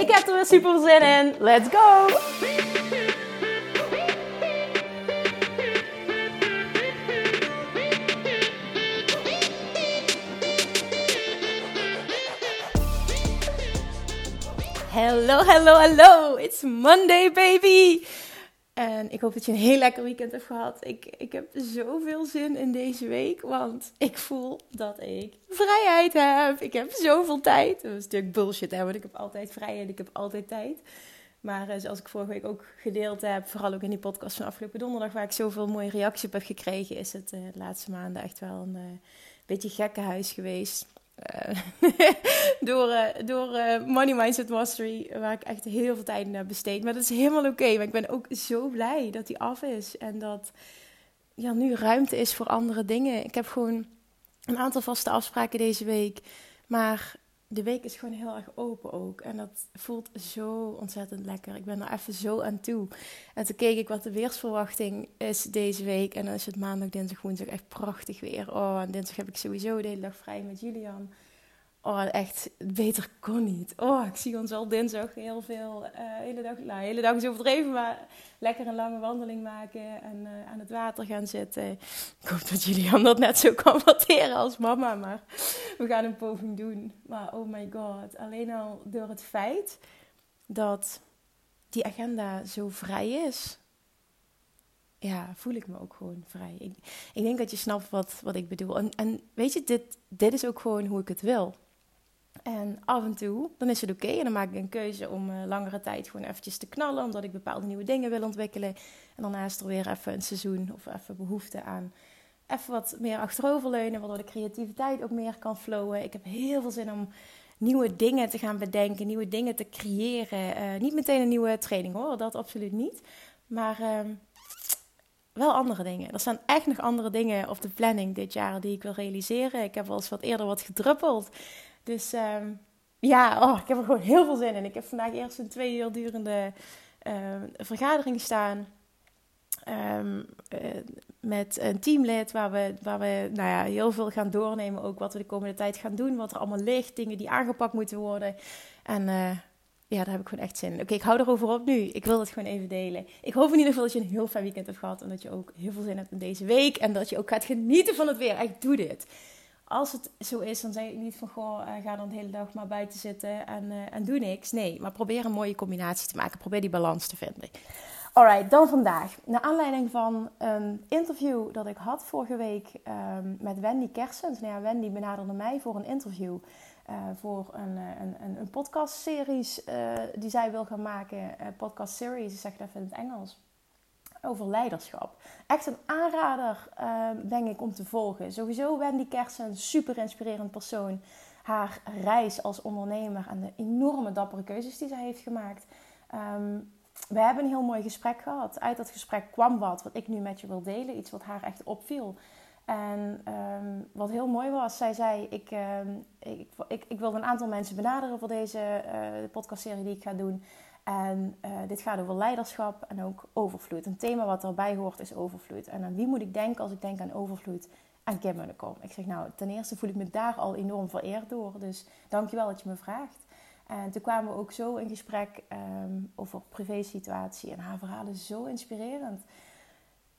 Ik heb er weer super zin in. Let's go! Hello, hello, hello! It's Monday, baby! En ik hoop dat je een heel lekker weekend hebt gehad. Ik, ik heb zoveel zin in deze week, want ik voel dat ik vrijheid heb. Ik heb zoveel tijd. Dat is natuurlijk bullshit, hè, want ik heb altijd vrijheid, ik heb altijd tijd. Maar uh, zoals ik vorige week ook gedeeld heb, vooral ook in die podcast van afgelopen donderdag, waar ik zoveel mooie reacties op heb gekregen, is het uh, de laatste maanden echt wel een uh, beetje gekkenhuis geweest. Uh, door uh, door uh, Money Mindset Mastery, waar ik echt heel veel tijd naar besteed. Maar dat is helemaal oké. Maar ik ben ook zo blij dat die af is. En dat ja, nu ruimte is voor andere dingen. Ik heb gewoon een aantal vaste afspraken deze week. Maar de week is gewoon heel erg open ook. En dat voelt zo ontzettend lekker. Ik ben er even zo aan toe. En toen keek ik wat de weersverwachting is deze week. En dan is het maandag, dinsdag, woensdag echt prachtig weer. Oh, en dinsdag heb ik sowieso de hele dag vrij met Julian. Oh, echt, beter kon niet. Oh, ik zie ons al dinsdag heel veel, uh, hele dag, nou, hele dag is overdreven, maar lekker een lange wandeling maken en uh, aan het water gaan zitten. Ik hoop dat Julian dat net zo kan als mama, maar we gaan een poging doen. Maar oh my god, alleen al door het feit dat die agenda zo vrij is, ja, voel ik me ook gewoon vrij. Ik, ik denk dat je snapt wat, wat ik bedoel. En, en weet je, dit, dit is ook gewoon hoe ik het wil. En af en toe, dan is het oké. En dan maak ik een keuze om uh, langere tijd gewoon eventjes te knallen. Omdat ik bepaalde nieuwe dingen wil ontwikkelen. En daarna is er weer even een seizoen of even behoefte aan even wat meer achteroverleunen. Waardoor de creativiteit ook meer kan flowen. Ik heb heel veel zin om nieuwe dingen te gaan bedenken. Nieuwe dingen te creëren. Uh, niet meteen een nieuwe training hoor, dat absoluut niet. Maar... Uh, wel andere dingen. Er staan echt nog andere dingen op de planning dit jaar die ik wil realiseren. Ik heb wel eens wat eerder wat gedruppeld. Dus um, ja, oh, ik heb er gewoon heel veel zin in. Ik heb vandaag eerst een twee uur durende uh, vergadering staan. Um, uh, met een teamlid waar we, waar we nou ja, heel veel gaan doornemen. Ook wat we de komende tijd gaan doen. Wat er allemaal ligt. Dingen die aangepakt moeten worden. En uh, ja, daar heb ik gewoon echt zin in. Oké, ik hou erover op nu. Ik wil het gewoon even delen. Ik hoop in ieder geval dat je een heel fijn weekend hebt gehad. En dat je ook heel veel zin hebt in deze week. En dat je ook gaat genieten van het weer. Echt, doe dit als het zo is, dan zeg ik niet van goh, uh, ga dan de hele dag maar buiten zitten en, uh, en doe niks. Nee, maar probeer een mooie combinatie te maken. Probeer die balans te vinden. Alright, dan vandaag. Naar aanleiding van een interview dat ik had vorige week um, met Wendy Kersens. Nou ja, Wendy benaderde mij voor een interview. Uh, voor een, een, een, een podcastseries die zij wil gaan maken. podcast series, ik zeg het even in het Engels over leiderschap. Echt een aanrader, uh, denk ik, om te volgen. Sowieso Wendy Kersen, een super inspirerend persoon. Haar reis als ondernemer en de enorme dappere keuzes die zij heeft gemaakt. Um, we hebben een heel mooi gesprek gehad. Uit dat gesprek kwam wat wat ik nu met je wil delen. Iets wat haar echt opviel. En um, wat heel mooi was, zij zei: ik, ik, ik, ik, wilde een aantal mensen benaderen voor deze uh, podcastserie die ik ga doen. En uh, dit gaat over leiderschap en ook overvloed. Een thema wat erbij hoort is overvloed. En aan wie moet ik denken als ik denk aan overvloed? Aan Kim Munnekom. Ik zeg nou, ten eerste voel ik me daar al enorm vereerd door. Dus dankjewel dat je me vraagt. En toen kwamen we ook zo in gesprek um, over privé-situatie. En haar verhalen zo inspirerend.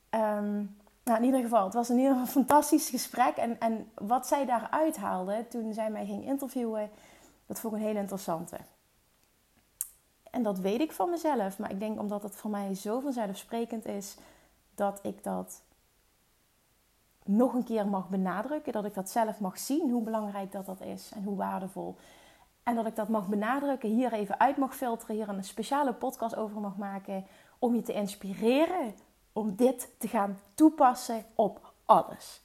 Um, nou, in ieder geval, het was in ieder geval een fantastisch gesprek. En, en wat zij daaruit haalde toen zij mij ging interviewen, dat vond ik een hele interessante. En dat weet ik van mezelf. Maar ik denk omdat het voor mij zo vanzelfsprekend is dat ik dat nog een keer mag benadrukken. Dat ik dat zelf mag zien, hoe belangrijk dat dat is en hoe waardevol. En dat ik dat mag benadrukken, hier even uit mag filteren, hier een speciale podcast over mag maken. Om je te inspireren om dit te gaan toepassen op alles.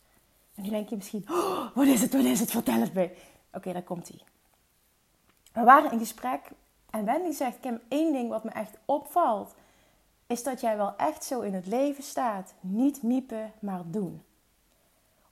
En nu denk je misschien, oh, wat is het, wat is het, vertel het me. Oké, daar komt ie. We waren in gesprek En Wendy zegt, Kim, één ding wat me echt opvalt, is dat jij wel echt zo in het leven staat. Niet miepen, maar doen.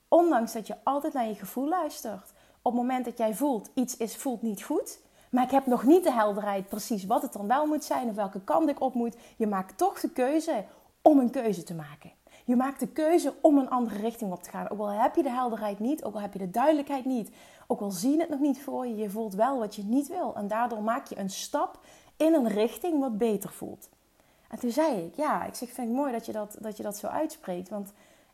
Ondanks dat je altijd naar je gevoel luistert. Op het moment dat jij voelt, iets is, voelt niet goed. Maar ik heb nog niet de helderheid precies wat het dan wel moet zijn of welke kant ik op moet. Je maakt toch de keuze om een keuze te maken. Je maakt de keuze om een andere richting op te gaan. Ook al heb je de helderheid niet, ook al heb je de duidelijkheid niet, ook al zie je het nog niet voor je, je voelt wel wat je niet wil. En daardoor maak je een stap in een richting wat beter voelt. En toen zei ik, ja, ik zeg, vind ik mooi dat je dat, dat je dat zo uitspreekt. Want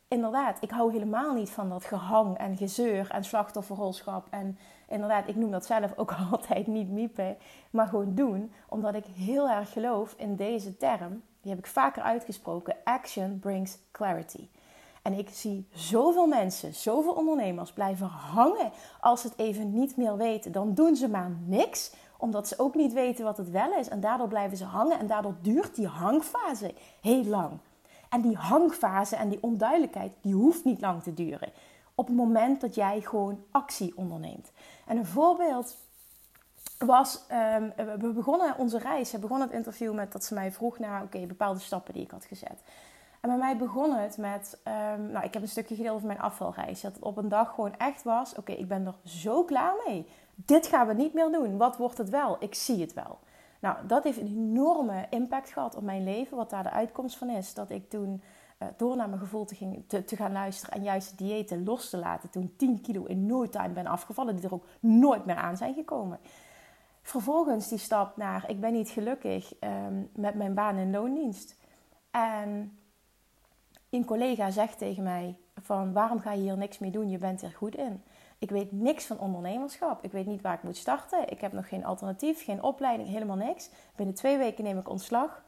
inderdaad, ik hou helemaal niet van dat gehang en gezeur en slachtofferrolschap. En inderdaad, ik noem dat zelf ook altijd niet miepen, maar gewoon doen. Omdat ik heel erg geloof in deze term, die heb ik vaker uitgesproken, action brings clarity. En ik zie zoveel mensen, zoveel ondernemers blijven hangen als ze het even niet meer weten. Dan doen ze maar niks, omdat ze ook niet weten wat het wel is. En daardoor blijven ze hangen en daardoor duurt die hangfase heel lang. En die hangfase en die onduidelijkheid, die hoeft niet lang te duren. Op het moment dat jij gewoon actie onderneemt. En een voorbeeld was, um, we begonnen onze reis, we begonnen het interview met dat ze mij vroeg naar oké, bepaalde stappen die ik had gezet. En bij mij begon het met, um, nou ik heb een stukje gedeeld over mijn afvalreis. Dat het op een dag gewoon echt was, oké, ik ben er zo klaar mee. Dit gaan we niet meer doen. Wat wordt het wel? Ik zie het wel. Nou, dat heeft een enorme impact gehad op mijn leven. Wat daar de uitkomst van is. Dat ik toen uh, door naar mijn gevoel te, ging, te, te, gaan luisteren en juist de diëten los te laten. Toen 10 kilo in no time ben afgevallen. Die er ook nooit meer aan zijn gekomen. Vervolgens die stap naar ik ben niet gelukkig um, met mijn baan in loondienst. En een collega zegt tegen mij van waarom ga je hier niks mee doen? Je bent er goed in. Ik weet niks van ondernemerschap. Ik weet niet waar ik moet starten. Ik heb nog geen alternatief, geen opleiding, helemaal niks. Binnen twee weken neem ik ontslag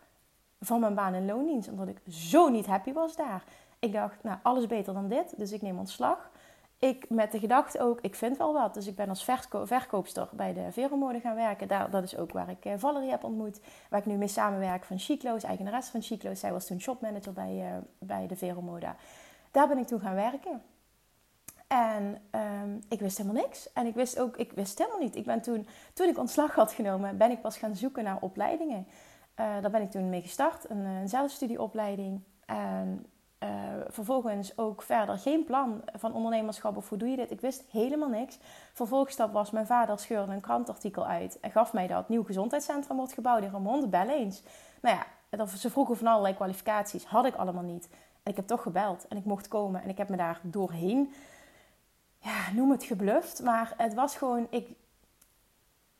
van mijn baan in loondienst. Omdat ik zo niet happy was daar. Ik dacht, nou, alles beter dan dit. Dus ik neem ontslag. Ik met de gedachte ook, ik vind wel wat. Dus ik ben als verko verkoopster bij de Veromode gaan werken. Daar, dat is ook waar ik uh, Valerie heb ontmoet. Waar ik nu mee samenwerk van Chiclo's, eigenares van Chiclo's. Zij was toen shopmanager bij, uh, bij de Veromoda. Daar ben ik toen gaan werken. En um, ik wist helemaal niks. En ik wist ook, ik wist helemaal niet. Ik ben toen, toen ik ontslag had genomen, ben ik pas gaan zoeken naar opleidingen. Uh, daar ben ik toen mee gestart, een, zelfstudieopleiding. Uh, vervolgens ook verder geen plan van ondernemerschap of hoe doe je dit. Ik wist helemaal niks. Vervolgstap was, mijn vader scheurde een krantartikel uit en gaf mij dat. Nieuw gezondheidscentrum wordt gebouwd in Ramond, bel eens. Nou ja, ze vroegen van allerlei kwalificaties, had ik allemaal niet. En ik heb toch gebeld en ik mocht komen en ik heb me daar doorheen ja, noem het gebluft, maar het was gewoon, ik,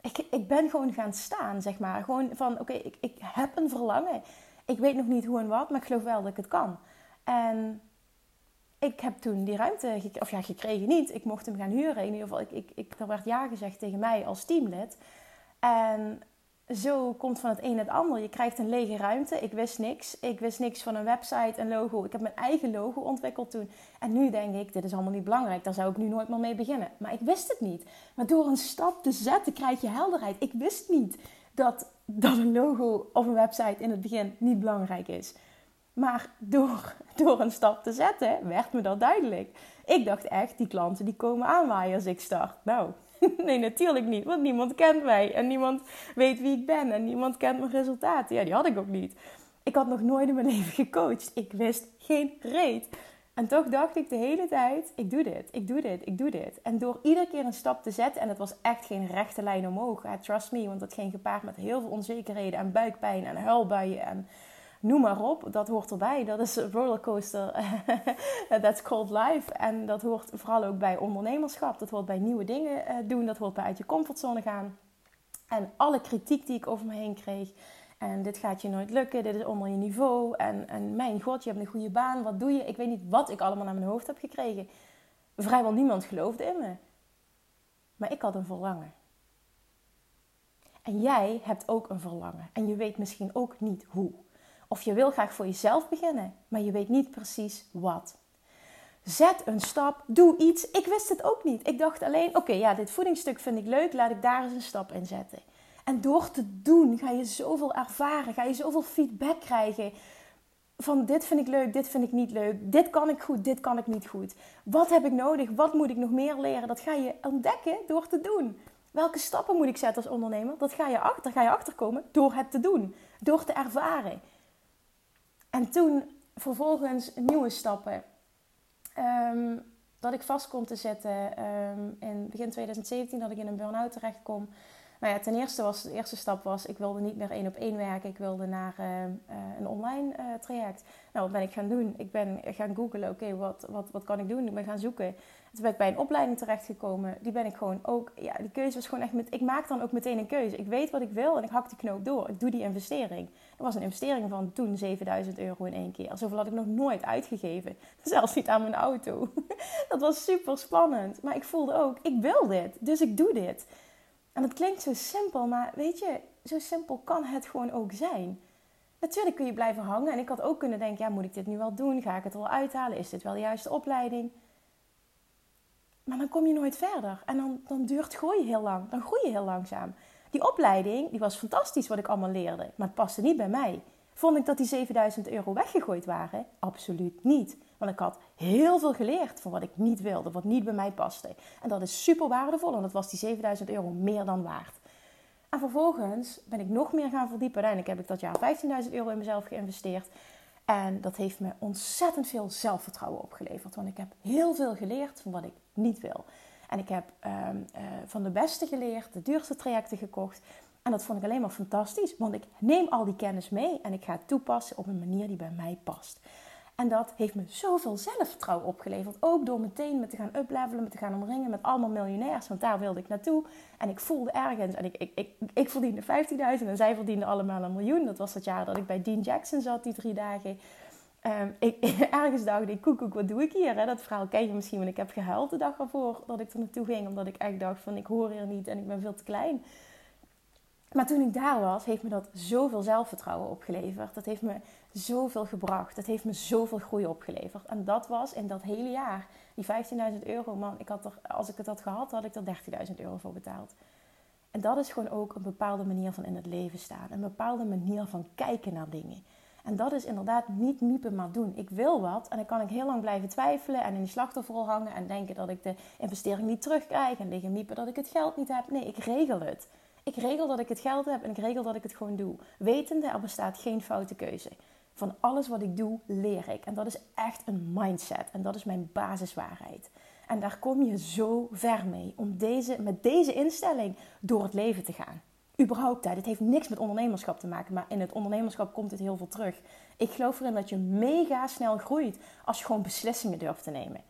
ik, ik ben gewoon gaan staan, zeg maar. Gewoon van, oké, ik, ik heb een verlangen. Ik weet nog niet hoe en wat, maar ik geloof wel dat ik het kan. En ik heb toen die ruimte, of ja, gekregen niet. Ik mocht hem gaan huren. In ieder geval, ik, ik, ik, er werd ja gezegd tegen mij als teamlid. En zo komt van het een het ander. Je krijgt een lege ruimte. Ik wist niks. Ik wist niks van een website, een logo. Ik heb mijn eigen logo ontwikkeld toen. En nu denk ik, dit is allemaal niet belangrijk. Daar zou ik nu nooit meer mee beginnen. Maar ik wist het niet. Maar door een stap te zetten krijg je helderheid. Ik wist niet dat, dat een logo of een website in het begin niet belangrijk is. Maar door, door een stap te zetten werd me dat duidelijk. Ik dacht echt, die klanten die komen aanwaaien als ik start. Nou, nee, natuurlijk niet. Want niemand kent mij. En niemand weet wie ik ben. En niemand kent mijn resultaten. Ja, die had ik ook niet. Ik had nog nooit in mijn leven gecoacht. Ik wist geen reet. En toch dacht ik de hele tijd: ik doe dit, ik doe dit, ik doe dit. En door iedere keer een stap te zetten, en het was echt geen rechte lijn omhoog, trust me, want dat ging gepaard met heel veel onzekerheden en buikpijn en huilbuien en noem maar op. Dat hoort erbij. Dat is een rollercoaster. That's called life. En dat hoort vooral ook bij ondernemerschap. Dat hoort bij nieuwe dingen eh, doen. Dat hoort bij uit je comfortzone gaan. En alle kritiek die ik over me heen kreeg. En dit gaat je nooit lukken. Dit is onder je niveau. En, en mijn god, je hebt een goede baan. Wat doe je? Ik weet niet wat ik allemaal naar mijn hoofd heb gekregen. Vrijwel niemand geloofde in me. Maar ik had een verlangen. En jij hebt ook een verlangen. En je weet misschien ook niet hoe. Of je wil graag voor jezelf beginnen, maar je weet niet precies wat. Zet een stap, doe iets. Ik wist het ook niet. Ik dacht alleen, oké, ja, dit voedingsstuk vind ik leuk, laat ik daar eens een stap in zetten. En door te doen ga je zoveel ervaren, ga je zoveel feedback krijgen. Van dit vind ik leuk, dit vind ik niet leuk, dit kan ik goed, dit kan ik niet goed. Wat heb ik nodig, wat moet ik nog meer leren? Dat ga je ontdekken door te doen. Welke stappen moet ik zetten als ondernemer? Dat ga je achter, ga je achterkomen door het te doen, door te ervaren. En toen vervolgens nieuwe stappen. Ehm, dat ik vast kon te zetten um, in begin 2017 dat ik in een burn-out terecht kom. Nou ja, ten eerste was de eerste stap was, ik wilde niet meer één op één werken. Ik wilde naar uh, uh, een online uh, traject. Nou, wat ben ik gaan doen? Ik ben gaan googlen, oké, wat, wat, wat kan ik doen? Ik ben gaan zoeken. Toen ben ik bij een opleiding terechtgekomen. Die ben ik gewoon ook, ja, die keuze was gewoon echt met, ik maak dan ook meteen een keuze. Ik weet wat ik wil en ik hak die knoop door. Ik doe die investering. Dat was een investering van toen 7000 euro in één keer. Zoveel had ik nog nooit uitgegeven. Zelfs niet aan mijn auto. Dat was super spannend. Maar ik voelde ook, ik wil dit. Dus ik doe dit. En dat klinkt zo simpel, maar weet je, zo simpel kan het gewoon ook zijn. Natuurlijk kun je blijven hangen. En ik had ook kunnen denken, ja, moet ik dit nu wel doen? Ga ik het wel uithalen? Is dit wel de juiste opleiding? Maar dan kom je nooit verder. En dan, dan duurt groei heel lang. Dan groei je heel langzaam. Die opleiding, die was fantastisch wat ik allemaal leerde. Maar het paste niet bij mij. Vond ik dat die 7000 euro weggegooid waren? Absoluut niet. Want ik had heel veel geleerd van wat ik niet wilde, wat niet bij mij paste. En dat is super waardevol en dat was die 7000 euro meer dan waard. En vervolgens ben ik nog meer gaan verdiepen. Uiteindelijk heb ik dat jaar 15.000 euro in mezelf geïnvesteerd. En dat heeft me ontzettend veel zelfvertrouwen opgeleverd. Want ik heb heel veel geleerd van wat ik niet wil. En ik heb um, uh, van de beste geleerd, de duurste trajecten gekocht. En dat vond ik alleen maar fantastisch. Want ik neem al die kennis mee en ik ga het toepassen op een manier die bij mij past. En dat heeft me zoveel zelfvertrouwen opgeleverd. Ook door meteen me te gaan uplevelen, me te gaan omringen met allemaal miljonairs. Want daar wilde ik naartoe. En ik voelde ergens, en ik, ik, ik, ik verdiende 15.000 en zij verdienden allemaal een miljoen. Dat was het jaar dat ik bij Dean Jackson zat, die drie dagen. Um, ik, ergens dacht ik, koekoek, wat doe ik hier? Hè? Dat verhaal ken je misschien, want ik heb gehuild de dag ervoor dat ik er naartoe ging. Omdat ik echt dacht van, ik hoor hier niet en ik ben veel te klein. Maar toen ik daar was, heeft me dat zoveel zelfvertrouwen opgeleverd. Dat heeft me zoveel gebracht. Dat heeft me zoveel groei opgeleverd. En dat was in dat hele jaar. Die 15.000 euro, man, ik had als ik het had gehad, had ik er 13.000 euro voor betaald. En dat is gewoon ook een bepaalde manier van in het leven staan. Een bepaalde manier van kijken naar dingen. En dat is inderdaad niet miepen, maar doen. Ik wil wat en dan kan ik heel lang blijven twijfelen en in die slachtofferrol hangen en denken dat ik de investering niet terugkrijg en liggen miepen dat ik het geld niet heb. Nee, ik regel het. Ik regel dat ik het geld heb en ik regel dat ik het gewoon doe. Wetende, er bestaat geen foute keuze. Van alles wat ik doe, leer ik. En dat is echt een mindset. En dat is mijn basiswaarheid. En daar kom je zo ver mee. Om deze, met deze instelling door het leven te gaan. Überhaupt, het heeft niks met ondernemerschap te maken. Maar in het ondernemerschap komt het heel veel terug. Ik geloof erin dat je mega snel groeit als je gewoon beslissingen durft te nemen.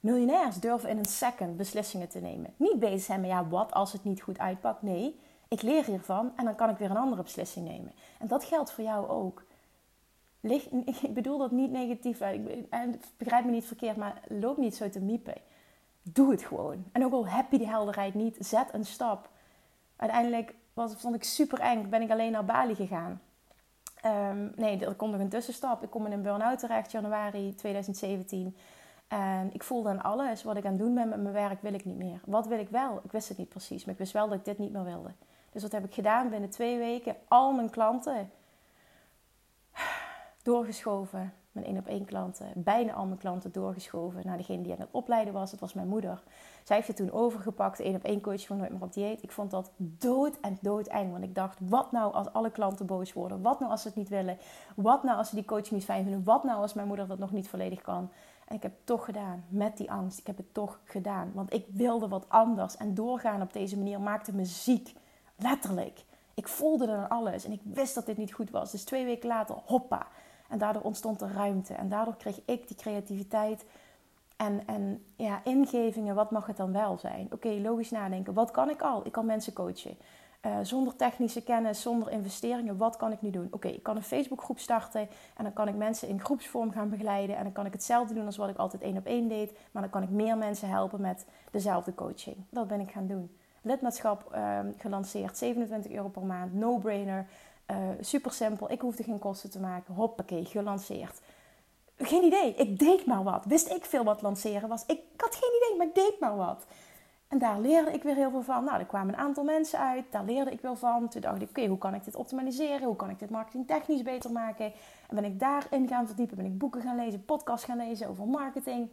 Miljonairs durven in een second beslissingen te nemen. Niet bezig zijn met ja, wat als het niet goed uitpakt. Nee, ik leer hiervan en dan kan ik weer een andere beslissing nemen. En dat geldt voor jou ook. ik bedoel dat niet negatief, en begrijp me niet verkeerd, maar loop niet zo te miepen. Doe het gewoon. En ook al heb je die helderheid niet, zet een stap. Uiteindelijk was, vond ik super eng, ben ik alleen naar Bali gegaan. Um, nee, er komt nog een tussenstap. Ik kom in een burn-out terecht, januari 2017. En ik voelde aan alles wat ik aan het doen ben met mijn werk, wil ik niet meer. Wat wil ik wel? Ik wist het niet precies, maar ik wist wel dat ik dit niet meer wilde. Dus wat heb ik gedaan? Binnen twee weken al mijn klanten doorgeschoven. Mijn één op één klanten, bijna al mijn klanten doorgeschoven naar degene die aan het opleiden was. Dat was mijn moeder. Zij heeft het toen overgepakt, één op één coach van Nooit meer op dieet. Ik vond dat dood en dood eng. Want ik dacht, wat nou als alle klanten boos worden? Wat nou als ze het niet willen? Wat nou als ze die coach niet fijn vinden? Wat nou als mijn moeder dat nog niet volledig kan? En ik heb het toch gedaan, met die angst. Ik heb het toch gedaan, want ik wilde wat anders. En doorgaan op deze manier maakte me ziek, letterlijk. Ik voelde dan alles en ik wist dat dit niet goed was. Dus twee weken later, hoppa. En daardoor ontstond er ruimte. En daardoor kreeg ik die creativiteit en, en ja, ingevingen. Wat mag het dan wel zijn? Oké, logisch nadenken. Wat kan ik al? Ik kan mensen coachen. Uh, zonder technische kennis, zonder investeringen, wat kan ik nu doen? Oké, ik kan een Facebookgroep starten en dan kan ik mensen in groepsvorm gaan begeleiden. En dan kan ik hetzelfde doen als wat ik altijd één op één deed, maar dan kan ik meer mensen helpen met dezelfde coaching. Dat ben ik gaan doen. Lidmaatschap uh, gelanceerd, 27 euro per maand, no-brainer, uh, super simpel. Ik hoefde geen kosten te maken, hoppakee, gelanceerd. Geen idee, ik deed maar wat. Wist ik veel wat lanceren was? Ik, had geen idee, maar ik deed maar wat. En daar leerde ik weer heel veel van. Nou, er kwamen een aantal mensen uit. Daar leerde ik wel van. Toen dacht ik, oké, hoe kan ik dit optimaliseren? Hoe kan ik dit marketingtechnisch beter maken? En ben ik daarin gaan verdiepen. Ben ik boeken gaan lezen, podcasts gaan lezen over marketing.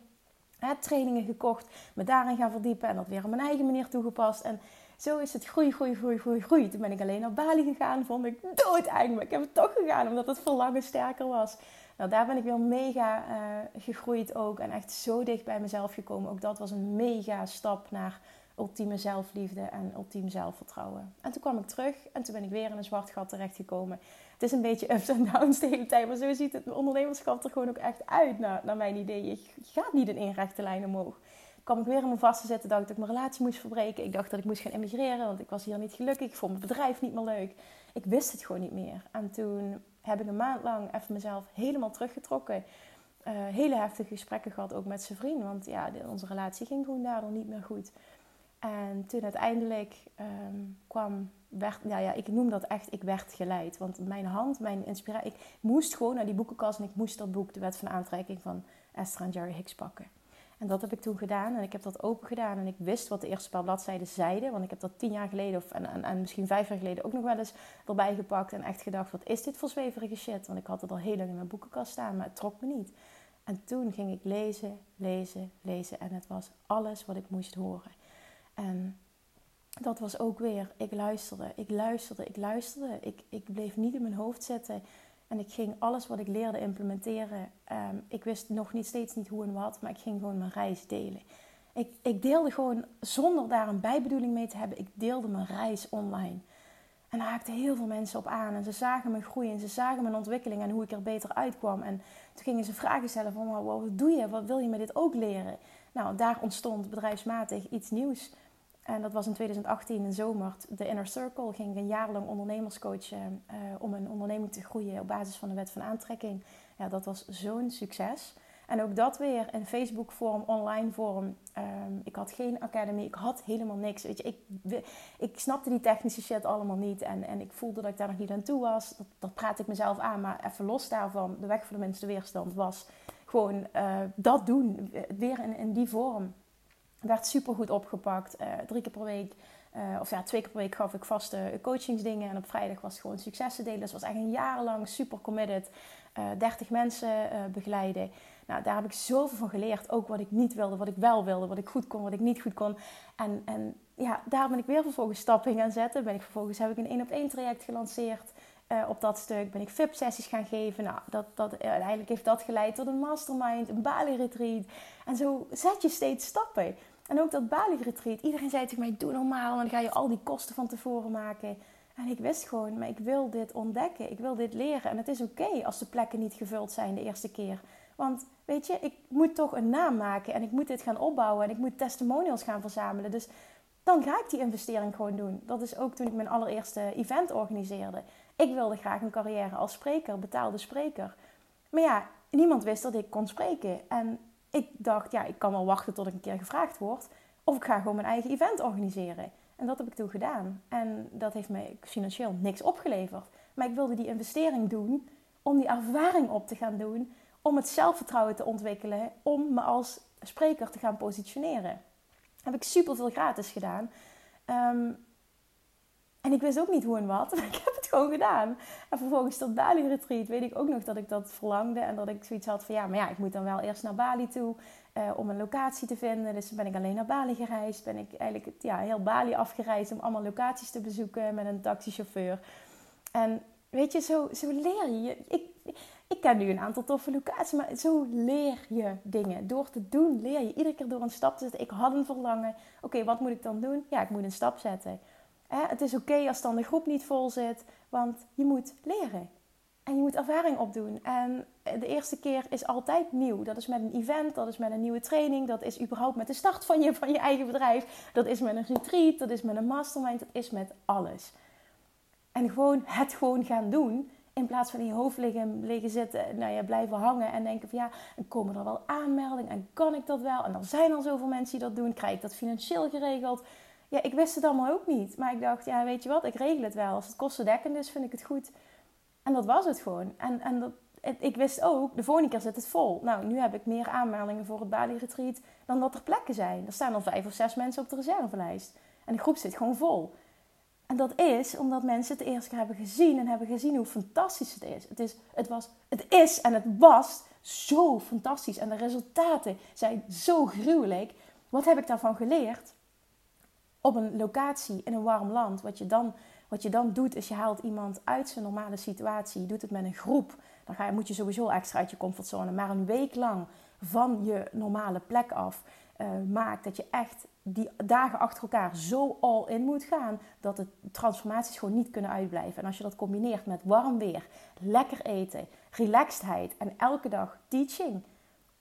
Hè, trainingen gekocht, me daarin gaan verdiepen en dat weer op mijn eigen manier toegepast. En zo is het groei, groei, groei, groei, groei. Toen ben ik alleen naar Bali gegaan, vond ik doodeng. Maar ik heb het toch gegaan, omdat het verlangen sterker was. Nou, daar ben ik weer mega uh, gegroeid ook. En echt zo dicht bij mezelf gekomen. Ook dat was een mega stap naar ultieme zelfliefde en ultiem zelfvertrouwen. En toen kwam ik terug en toen ben ik weer in een zwart gat terechtgekomen. Het is een beetje ups en downs de hele tijd, maar zo ziet het ondernemerschap er gewoon ook echt uit, naar, naar mijn idee. Je gaat niet in één rechte lijn omhoog. Kwam ik weer in mijn vaste zitten, dacht dat ik mijn relatie moest verbreken. Ik dacht dat ik moest gaan emigreren, want ik was hier niet gelukkig. Ik vond mijn bedrijf niet meer leuk. Ik wist het gewoon niet meer. En toen heb ik een maand lang even mezelf helemaal teruggetrokken. Uh, hele heftige gesprekken gehad, ook met zijn vriend. Want ja, onze relatie ging gewoon daardoor niet meer goed. En toen uiteindelijk um, kwam, werd, ja, ja, ik noem dat echt, ik werd geleid. Want mijn hand, mijn inspiratie, ik moest gewoon naar die boekenkast en ik moest dat boek, De Wet van Aantrekking van Esther en Jerry Hicks pakken. En dat heb ik toen gedaan en ik heb dat open gedaan en ik wist wat de eerste paar bladzijden zeiden. Want ik heb dat tien jaar geleden of, en, en, en, misschien vijf jaar geleden ook nog wel eens erbij gepakt. En echt gedacht, wat is dit voor zweverige shit? Want ik had het al heel lang in mijn boekenkast staan, maar het trok me niet. En toen ging ik lezen, lezen, lezen en het was alles wat ik moest horen. En dat was ook weer, ik luisterde, ik luisterde, ik luisterde. Ik, ik bleef niet in mijn hoofd zitten. En ik ging alles wat ik leerde implementeren. Ehm, ik wist nog niet steeds niet hoe en wat, maar ik ging gewoon mijn reis delen. Ik, ik deelde gewoon, zonder daar een bijbedoeling mee te hebben, ik deelde mijn reis online. En daar haakten heel veel mensen op aan. En ze zagen me groeien en ze zagen mijn ontwikkeling en hoe ik er beter uitkwam. En toen gingen ze vragen stellen van, wat doe je? Wat wil je me dit ook leren? Nou, daar ontstond bedrijfsmatig iets nieuws. En dat was in 2018 in zomer. De Inner Circle ging een jaar lang ondernemerscoachen uh, om een onderneming te groeien op basis van de wet van aantrekking. Ja, dat was zo'n succes. En ook dat weer in Facebook vorm, online vorm. Ehm, ik had geen academy, ik had helemaal niks. Weet je, ik, ik snapte die technische shit allemaal niet. En, en ik voelde dat ik daar nog niet aan toe was. Dat, dat praat ik mezelf aan. Maar even los daarvan, de weg voor de minste weerstand was gewoon uh, dat doen. Weer in, in die vorm. Werd super goed opgepakt. Uh, drie keer per week, uh, of ja, twee keer per week gaf ik vaste coachingsdingen. En op vrijdag was het gewoon successen delen. Dus was echt een jaar lang super committed. Uh, eh, 30 mensen begeleiden. Nou, daar heb ik zoveel van geleerd. Ook wat ik niet wilde, wat ik wel wilde, wat ik goed kon, wat ik niet goed kon. En, en ja, daar ben ik weer vervolgens stappen in gaan zetten. Ben ik vervolgens heb ik een één op één traject gelanceerd. Uh, op dat stuk ben ik VIP-sessies gaan geven. Nou, dat, dat, uiteindelijk heeft dat geleid tot een mastermind, een Bali-retreat. En zo zet je steeds stappen. En ook dat Bali-retreat. Iedereen zei tegen mij, doe normaal. Dan ga je al die kosten van tevoren maken. En ik wist gewoon, maar ik wil dit ontdekken. Ik wil dit leren. En het is oké als de plekken niet gevuld zijn de eerste keer. Want weet je, ik moet toch een naam maken. En ik moet dit gaan opbouwen. En ik moet testimonials gaan verzamelen. Dus dan ga ik die investering gewoon doen. Dat is ook toen ik mijn allereerste event organiseerde. Ik wilde graag een carrière als spreker, betaalde spreker. Maar ja, niemand wist dat ik kon spreken. En ik dacht, ja, ik kan wel wachten tot ik een keer gevraagd word. Of ik ga gewoon mijn eigen event organiseren. En dat heb ik toen gedaan. En dat heeft mij financieel niks opgeleverd. Maar ik wilde die investering doen om die ervaring op te gaan doen. Om het zelfvertrouwen te ontwikkelen. Om me als spreker te gaan positioneren. heb ik super veel gratis gedaan. Um, en ik wist ook niet hoe en wat. Maar ik heb gewoon gedaan. En vervolgens dat Bali retreat weet ik ook nog dat ik dat verlangde. En dat ik zoiets had van ja, maar ja, ik moet dan wel eerst naar Bali toe. Uh, om een locatie te vinden. Dus ben ik alleen naar Bali gereisd. Ben ik eigenlijk ja, heel Bali afgereisd om allemaal locaties te bezoeken met een taxichauffeur. En weet je, zo, zo leer je. Ik, ik ken nu een aantal toffe locaties, maar zo leer je dingen. Door te doen leer je iedere keer door een stap te zetten. Ik had een verlangen. Oké, wat moet ik dan doen? Ja, ik moet een stap zetten het is oké als dan de groep niet vol zit, want je moet leren. En je moet ervaring opdoen. En de eerste keer is altijd nieuw. Dat is met een event, dat is met een nieuwe training, dat is überhaupt met de start van je, van je eigen bedrijf. Dat is met een retreat, dat is met een mastermind, dat is met alles. En gewoon het gewoon gaan doen. In plaats van in je hoofd liggen, liggen zitten, nou ja, blijven hangen en denken van ja, en komen er wel aanmeldingen en kan ik dat wel? En er zijn al zoveel mensen die dat doen, krijg ik dat financieel geregeld? Ja, ik wist het allemaal ook niet. Maar ik dacht, ja, weet je wat, ik regel het wel. Als het kostendekkend is, vind ik het goed. En dat was het gewoon. En, en dat, ik wist ook, de volgende keer zit het vol. Nou, nu heb ik meer aanmeldingen voor het Bali-retreat dan dat er plekken zijn. Er staan al vijf of zes mensen op de reservelijst. En de groep zit gewoon vol. En dat is omdat mensen het eerst hebben gezien en hebben gezien hoe fantastisch het is. Het is, het was, het is en het was zo fantastisch. En de resultaten zijn zo gruwelijk. Wat heb ik daarvan geleerd? Op een locatie in een warm land. Wat je dan, wat je dan doet, is je haalt iemand uit zijn normale situatie. Je doet het met een groep. Dan ga je, moet je sowieso extra uit je comfortzone. Maar een week lang van je normale plek af uh, maakt dat je echt die dagen achter elkaar zo all in moet gaan dat de transformaties gewoon niet kunnen uitblijven. En als je dat combineert met warm weer, lekker eten, relaxedheid en elke dag teaching,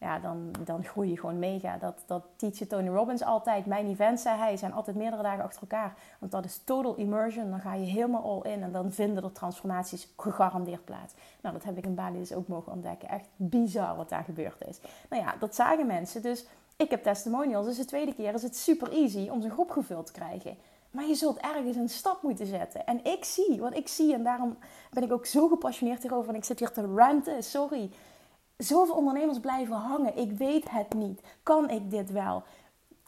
ja, dan, dan groei je gewoon mega. Dat, dat teach Tony Robbins altijd. Mijn events, zei hij, zijn altijd meerdere dagen achter elkaar. Want dat is total immersion. Dan ga je helemaal all in en dan vinden er transformaties gegarandeerd plaats. Nou, dat heb ik in Bali dus ook mogen ontdekken. Echt bizar wat daar gebeurd is. Nou ja, dat zagen mensen. Dus ik heb testimonials. Dus de tweede keer is het super easy om zo'n groep gevuld te krijgen. Maar je zult ergens een stap moeten zetten. En ik zie, wat ik zie, en daarom ben ik ook zo gepassioneerd hierover. En ik zit hier te ranten, sorry. Zoveel ondernemers blijven hangen. Ik weet het niet. Kan ik dit wel?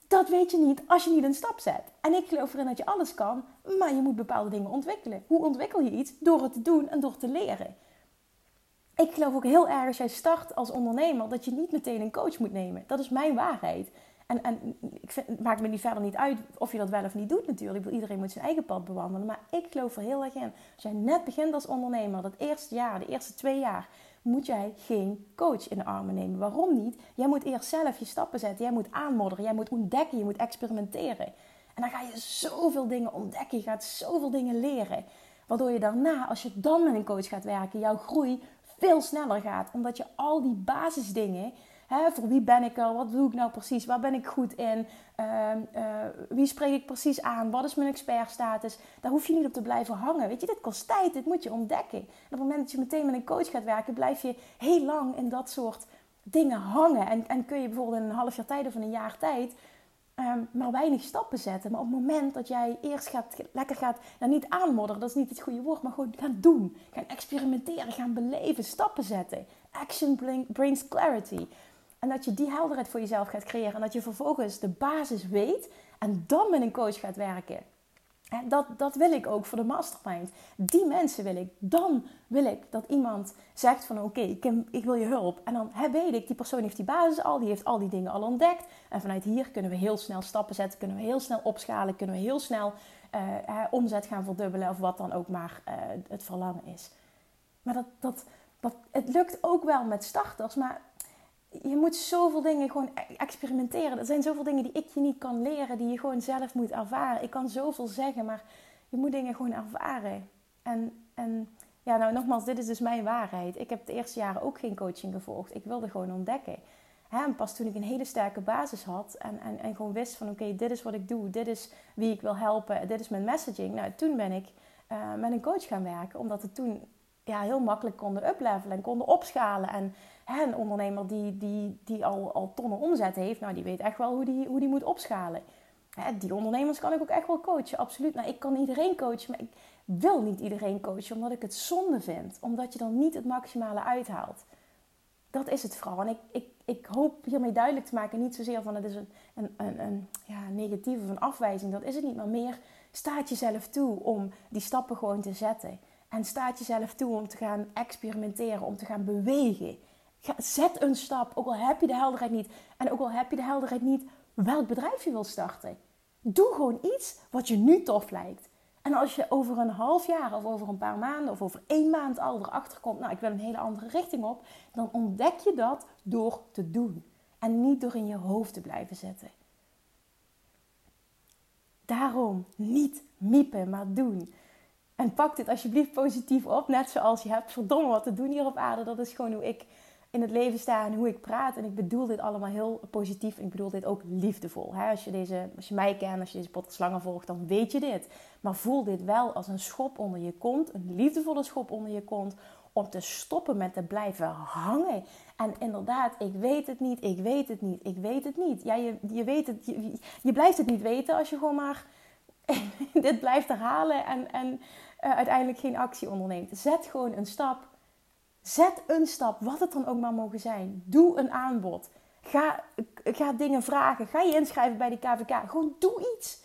Dat weet je niet als je niet een stap zet. En ik geloof erin dat je alles kan, maar je moet bepaalde dingen ontwikkelen. Hoe ontwikkel je iets? Door het te doen en door te leren ik geloof ook heel erg als jij start als ondernemer dat je niet meteen een coach moet nemen. Dat is mijn waarheid. En, ik het maakt me niet verder niet uit of je dat wel of niet doet natuurlijk. Iedereen moet zijn eigen pad bewandelen. Maar ik geloof er heel erg in. Als jij net begint als ondernemer, dat eerste jaar, de eerste twee jaar, moet jij geen coach in de armen nemen. Waarom niet? Jij moet eerst zelf je stappen zetten. Jij moet aanmodderen. Jij moet ontdekken. Je moet experimenteren. En dan ga je zoveel dingen ontdekken. Je gaat zoveel dingen leren. Waardoor je daarna, als je dan met een coach gaat werken, jouw groei veel sneller gaat. Omdat je al die basisdingen, hè, voor wie ben ik er, wat doe ik nou precies, waar ben ik goed in, uh, uh, wie spreek ik precies aan, wat is mijn expertstatus, daar hoef je niet op te blijven hangen. Weet je, dit kost tijd, dit moet je ontdekken. En op het moment dat je meteen met een coach gaat werken, blijf je heel lang in dat soort dingen hangen. En, en kun je bijvoorbeeld in een half jaar tijd of een jaar tijd um, maar weinig stappen zetten. Maar op het moment dat jij eerst gaat, lekker gaat, nou niet aanmodderen, dat is niet het goede woord, maar gewoon gaan doen. Gaan experimenteren, gaan beleven, stappen zetten. Action brings clarity. En dat je die helderheid voor jezelf gaat creëren. En dat je vervolgens de basis weet en dan met een coach gaat werken. Dat, dat wil ik ook voor de mastermind. Die mensen wil ik. Dan wil ik dat iemand zegt van oké, ik, wil je hulp. En dan weet ik, die persoon heeft die basis al, die heeft al die dingen al ontdekt. En vanuit hier kunnen we heel snel stappen zetten, kunnen we heel snel opschalen, kunnen we heel snel uh, omzet gaan verdubbelen of wat dan ook maar uh, het verlangen is. Maar dat, dat, dat, het lukt ook wel met starters, maar je moet zoveel dingen gewoon e- experimenteren. Er zijn zoveel dingen die ik je niet kan leren, die je gewoon zelf moet ervaren. Ik kan zoveel zeggen, maar je moet dingen gewoon ervaren. En, en ja, nou nogmaals, dit is dus mijn waarheid. Ik heb de eerste jaren ook geen coaching gevolgd. Ik wilde gewoon ontdekken. En pas toen ik een hele sterke basis had en, en, en gewoon wist van oké, dit is wat ik doe, dit is wie ik wil helpen, dit is mijn messaging. Nou, toen ben ik uh, met een coach gaan werken, omdat het toen ja, heel makkelijk konden uplevelen en konden opschalen. En een ondernemer die, die, die al, al tonnen omzet heeft, nou, die weet echt wel hoe die, hoe die moet opschalen. Hè, die ondernemers kan ik ook echt wel coachen, absoluut. Nou, ik kan iedereen coachen, maar ik wil niet iedereen coachen, omdat ik het zonde vind. Omdat je dan niet het maximale uithaalt. Dat is het vooral. En ik, ik, ik hoop hiermee duidelijk te maken, niet zozeer van het is een, een, een, een ja, negatieve een afwijzing. Dat is het niet, maar meer staat jezelf toe om die stappen gewoon te zetten. En staat jezelf toe om te gaan experimenteren, om te gaan bewegen. Zet een stap, ook al heb je de helderheid niet. En ook al heb je de helderheid niet welk bedrijf je wil starten. Doe gewoon iets wat je nu tof lijkt. En als je over een half jaar of over een paar maanden of over één maand al erachter komt, nou ik wil een hele andere richting op, dan ontdek je dat door te doen. En niet door in je hoofd te blijven zetten. Daarom niet miepen, maar doen. En pak dit alsjeblieft positief op. Net zoals je hebt verdomme wat te doen hier op aarde. Dat is gewoon hoe ik in het leven sta en hoe ik praat. En ik bedoel dit allemaal heel positief. Ik bedoel dit ook liefdevol. Als, je deze, als je mij kent, als je deze podcast volgt, dan weet je dit. Maar voel dit wel als een schop onder je kont. Een liefdevolle schop onder je kont. Om te stoppen met te blijven hangen. En inderdaad, ik weet het niet, ik weet het niet, ik weet het niet. Ja, je, je, weet het, je, je blijft het niet weten als je gewoon maar dit blijft herhalen en, en uh, uiteindelijk geen actie onderneemt. Zet gewoon een stap. Zet een stap, wat het dan ook maar mogen zijn. Doe een aanbod. Ga, ga dingen vragen. Ga je inschrijven bij die KVK. Gewoon doe iets.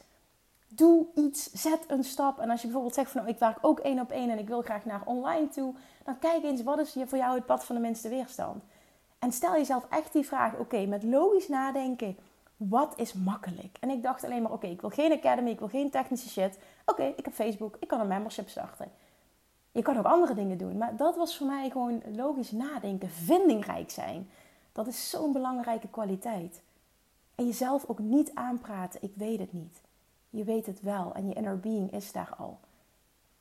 Doe iets. Zet een stap. En als je bijvoorbeeld zegt van nou, ik werk ook één op één en ik wil graag naar online toe. Dan kijk eens wat is voor jou het pad van de minste weerstand. En stel jezelf echt die vraag. Oké, met logisch nadenken. Wat is makkelijk? En ik dacht alleen maar, oké, ik wil geen academy, ik wil geen technische shit. Oké, ik heb Facebook, ik kan een membership starten. Je kan ook andere dingen doen. Maar dat was voor mij gewoon logisch nadenken, vindingrijk zijn. Dat is zo'n belangrijke kwaliteit. En jezelf ook niet aanpraten, ik weet het niet. Je weet het wel en je inner being is daar al.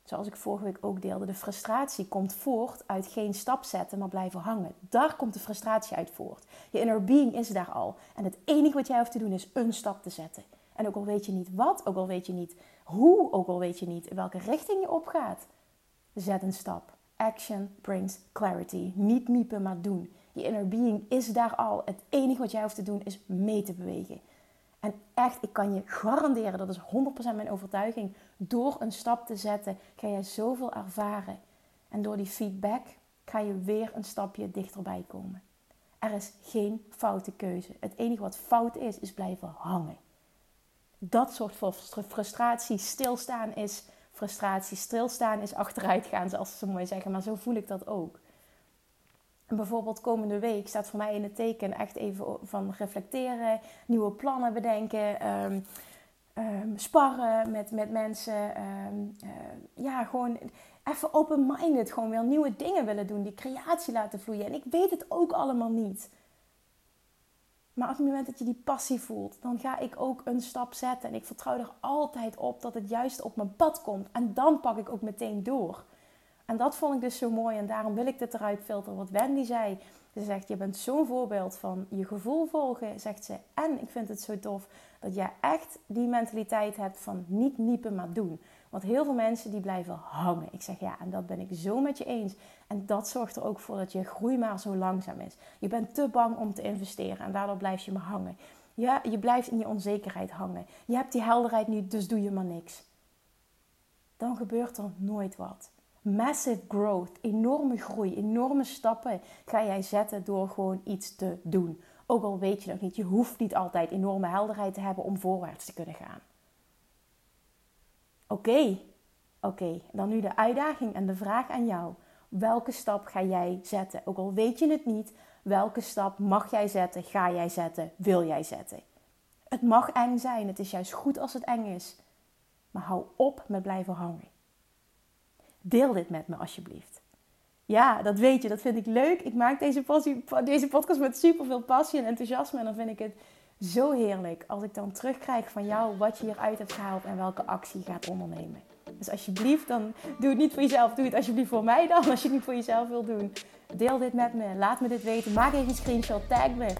Zoals ik vorige week ook deelde, de frustratie komt voort uit geen stap zetten, maar blijven hangen. Daar komt de frustratie uit voort. Je inner being is daar al. En het enige wat jij hoeft te doen is een stap te zetten. En ook al weet je niet wat, ook al weet je niet hoe, ook al weet je niet in welke richting je opgaat, zet een stap. Action brings clarity. Niet miepen, maar doen. Je inner being is daar al. Het enige wat jij hoeft te doen is mee te bewegen. En echt, ik kan je garanderen, dat is 100% mijn overtuiging. Door een stap te zetten, ga jij zoveel ervaren. En door die feedback ga je weer een stapje dichterbij komen. Er is geen foute keuze. Het enige wat fout is, is blijven hangen. Dat soort frustratie, stilstaan is frustratie, stilstaan is achteruit gaan, zoals ze mooi zeggen. Maar zo voel ik dat ook. En bijvoorbeeld komende week staat voor mij in het teken echt even van reflecteren, nieuwe plannen bedenken, um, um, sparren met, met mensen. Uh, ja, gewoon even open-minded, gewoon weer nieuwe dingen willen doen, die creatie laten vloeien. En ik weet het ook allemaal niet. Maar op het moment dat je die passie voelt, dan ga ik ook een stap zetten. En ik vertrouw er altijd op dat het juist op mijn pad komt. En dan pak ik ook meteen door. En dat vond ik dus zo mooi en daarom wil ik dit eruit filteren. Wat Wendy zei, ze zegt, je bent zo'n voorbeeld van je gevoel volgen, zegt ze. En ik vind het zo tof dat jij echt die mentaliteit hebt van niet niepen, maar doen. Want heel veel mensen die blijven hangen. Ik zeg ja, en dat ben ik zo met je eens. En dat zorgt er ook voor dat je groei maar zo langzaam is. Je bent te bang om te investeren en daardoor blijf je maar hangen. Ja, je blijft in die onzekerheid hangen. Je hebt die helderheid nu, dus doe je maar niks. Dan gebeurt er nooit wat massive growth, enorme groei, enorme stappen ga jij zetten door gewoon iets te doen. Ook al weet je nog niet, je hoeft niet altijd enorme helderheid te hebben om voorwaarts te kunnen gaan. Oké, oké, dan nu de uitdaging en de vraag aan jou. Welke stap ga jij zetten? Ook al weet je het niet, welke stap mag jij zetten, ga jij zetten, wil jij zetten? Het mag eng zijn, het is juist goed als het eng is. Maar hou op met blijven hangen. Deel dit met me alsjeblieft. Ja, dat weet je, dat vind ik leuk. Ik maak deze, deze podcast met super veel passie en enthousiasme. En dan vind ik het zo heerlijk als ik dan terugkrijg van jou wat je hieruit hebt gehaald en welke actie je gaat ondernemen. Dus alsjeblieft, dan doe het niet voor jezelf. Doe het alsjeblieft voor mij dan, als je het niet voor jezelf wilt doen. Deel dit met me. Laat me dit weten. Maak even een screenshot. Tag me.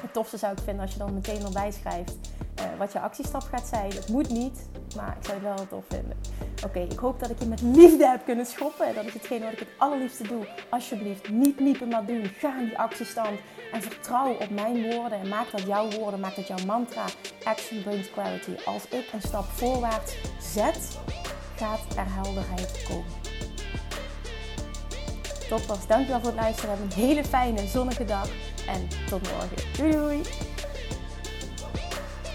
Het tofste zou ik vinden als je dan meteen erbij schrijft uh, wat je actiestap gaat zijn. Het moet niet, maar ik zou het wel tof vinden. Oké, ik hoop dat ik je met liefde heb kunnen schoppen. Dat is hetgeen wat ik het allerliefste doe. Alsjeblieft, niet niepen maar doen. Ga in die actiestand en vertrouw op mijn woorden. En maak dat jouw woorden, maak dat jouw mantra. Action brings clarity. Als ik een stap voorwaarts zet, gaat er helderheid komen. Toppers, dankjewel voor het luisteren. Heb een hele fijne zonnige dag. En tot morgen. Doei doei!